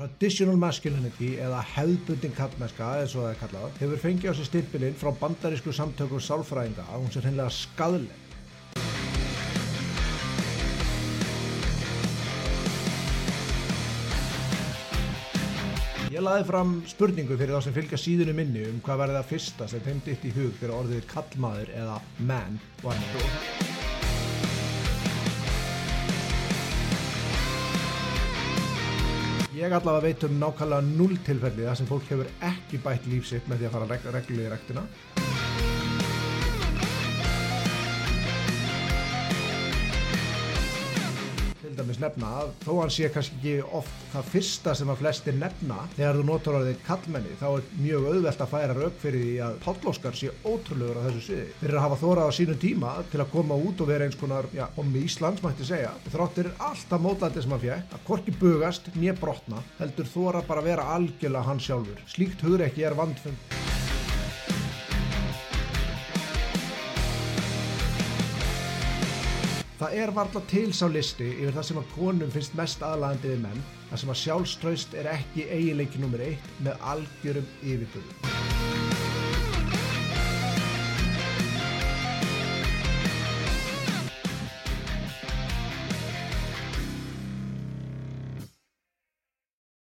Traditional masculinity eða hefðbundin kallmennska eins og það er kallað hefur fengið á sig stimpilinn frá bandarísku samtökum sálfræðinga að hún sé hreinlega skadleg. Ég laði fram spurningu fyrir þá sem fylgja síðunu minni um hvað verði það fyrsta sem þeim ditt í hug þegar orðið kallmaður eða man var Ég allavega veit um nákvæmlega null tilfelli þar sem fólk hefur ekki bætt lífsitt með því að fara reg reglulega í rektina. Dæmis nefna að þó hann sé kannski ekki oft það fyrsta sem að flestir nefna þegar þú notar orðið kallmenni þá er mjög auðvelt að færa rauk fyrir því að Páll Óskar sé ótrúlegur á þessu sviði. Eru að hafa þórað á sínum tíma til að koma út og vera eins konar, já, ommi Íslands mætti segja. Þráttir alltaf mótlæti sem hann fjekk að korki bugast, nýja brotna, heldur þóra bara að vera algjörlega hann sjálfur. Slíkt hugur ekki er vandfund. Það er varla til sá listi yfir það sem að konum finnst mest aðlæðandi við menn, það sem að sjálfströst er ekki eiginleiki nummer eitt með algjörum yfirbúðu.